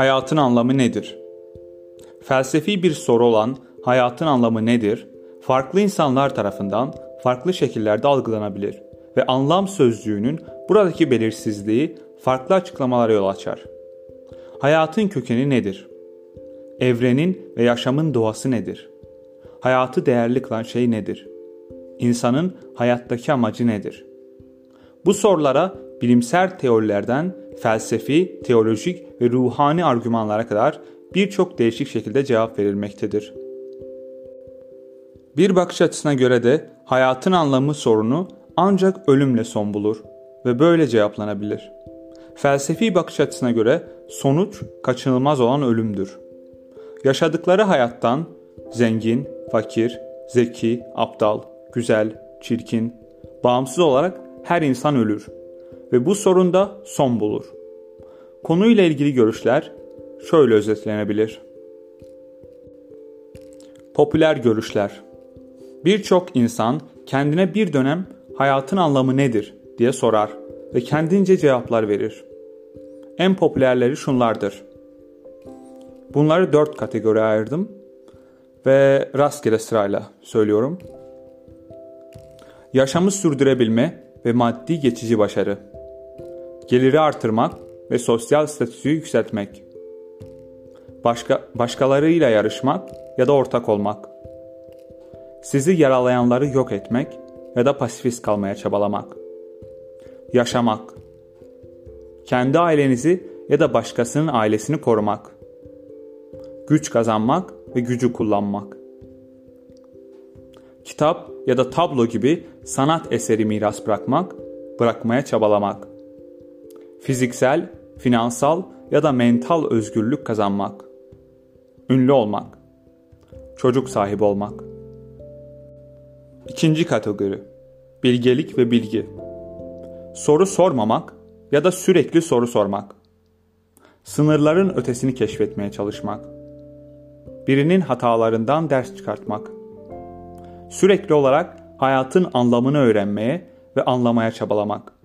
Hayatın anlamı nedir? Felsefi bir soru olan hayatın anlamı nedir? Farklı insanlar tarafından farklı şekillerde algılanabilir ve anlam sözcüğünün buradaki belirsizliği farklı açıklamalara yol açar. Hayatın kökeni nedir? Evrenin ve yaşamın doğası nedir? Hayatı değerli kılan şey nedir? İnsanın hayattaki amacı nedir? Bu sorulara bilimsel teorilerden felsefi, teolojik ve ruhani argümanlara kadar birçok değişik şekilde cevap verilmektedir. Bir bakış açısına göre de hayatın anlamı sorunu ancak ölümle son bulur ve böyle cevaplanabilir. Felsefi bakış açısına göre sonuç kaçınılmaz olan ölümdür. Yaşadıkları hayattan zengin, fakir, zeki, aptal, güzel, çirkin, bağımsız olarak her insan ölür ve bu sorun da son bulur. Konuyla ilgili görüşler şöyle özetlenebilir. Popüler görüşler Birçok insan kendine bir dönem hayatın anlamı nedir diye sorar ve kendince cevaplar verir. En popülerleri şunlardır. Bunları dört kategori ayırdım ve rastgele sırayla söylüyorum. Yaşamı sürdürebilme ve maddi geçici başarı. Geliri artırmak ve sosyal statüyü yükseltmek. Başka, başkalarıyla yarışmak ya da ortak olmak. Sizi yaralayanları yok etmek ya da pasifist kalmaya çabalamak. Yaşamak. Kendi ailenizi ya da başkasının ailesini korumak. Güç kazanmak ve gücü kullanmak. Kitap ya da tablo gibi sanat eseri miras bırakmak, bırakmaya çabalamak. Fiziksel, finansal ya da mental özgürlük kazanmak. Ünlü olmak. Çocuk sahibi olmak. İkinci kategori. Bilgelik ve bilgi. Soru sormamak ya da sürekli soru sormak. Sınırların ötesini keşfetmeye çalışmak. Birinin hatalarından ders çıkartmak. Sürekli olarak hayatın anlamını öğrenmeye ve anlamaya çabalamak.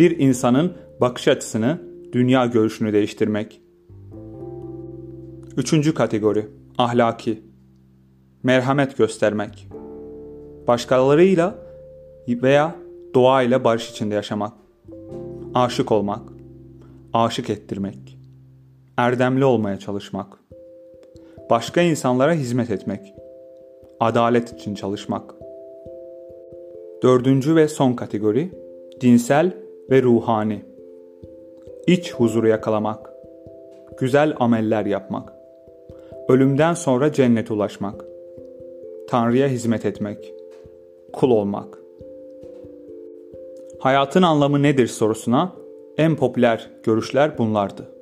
Bir insanın bakış açısını, dünya görüşünü değiştirmek. Üçüncü kategori. Ahlaki. Merhamet göstermek. Başkalarıyla veya doğayla barış içinde yaşamak. Aşık olmak. Aşık ettirmek. Erdemli olmaya çalışmak. Başka insanlara hizmet etmek. Adalet için çalışmak. Dördüncü ve son kategori dinsel ve ruhani. İç huzuru yakalamak. Güzel ameller yapmak. Ölümden sonra cennete ulaşmak. Tanrı'ya hizmet etmek. Kul olmak. Hayatın anlamı nedir sorusuna en popüler görüşler bunlardı.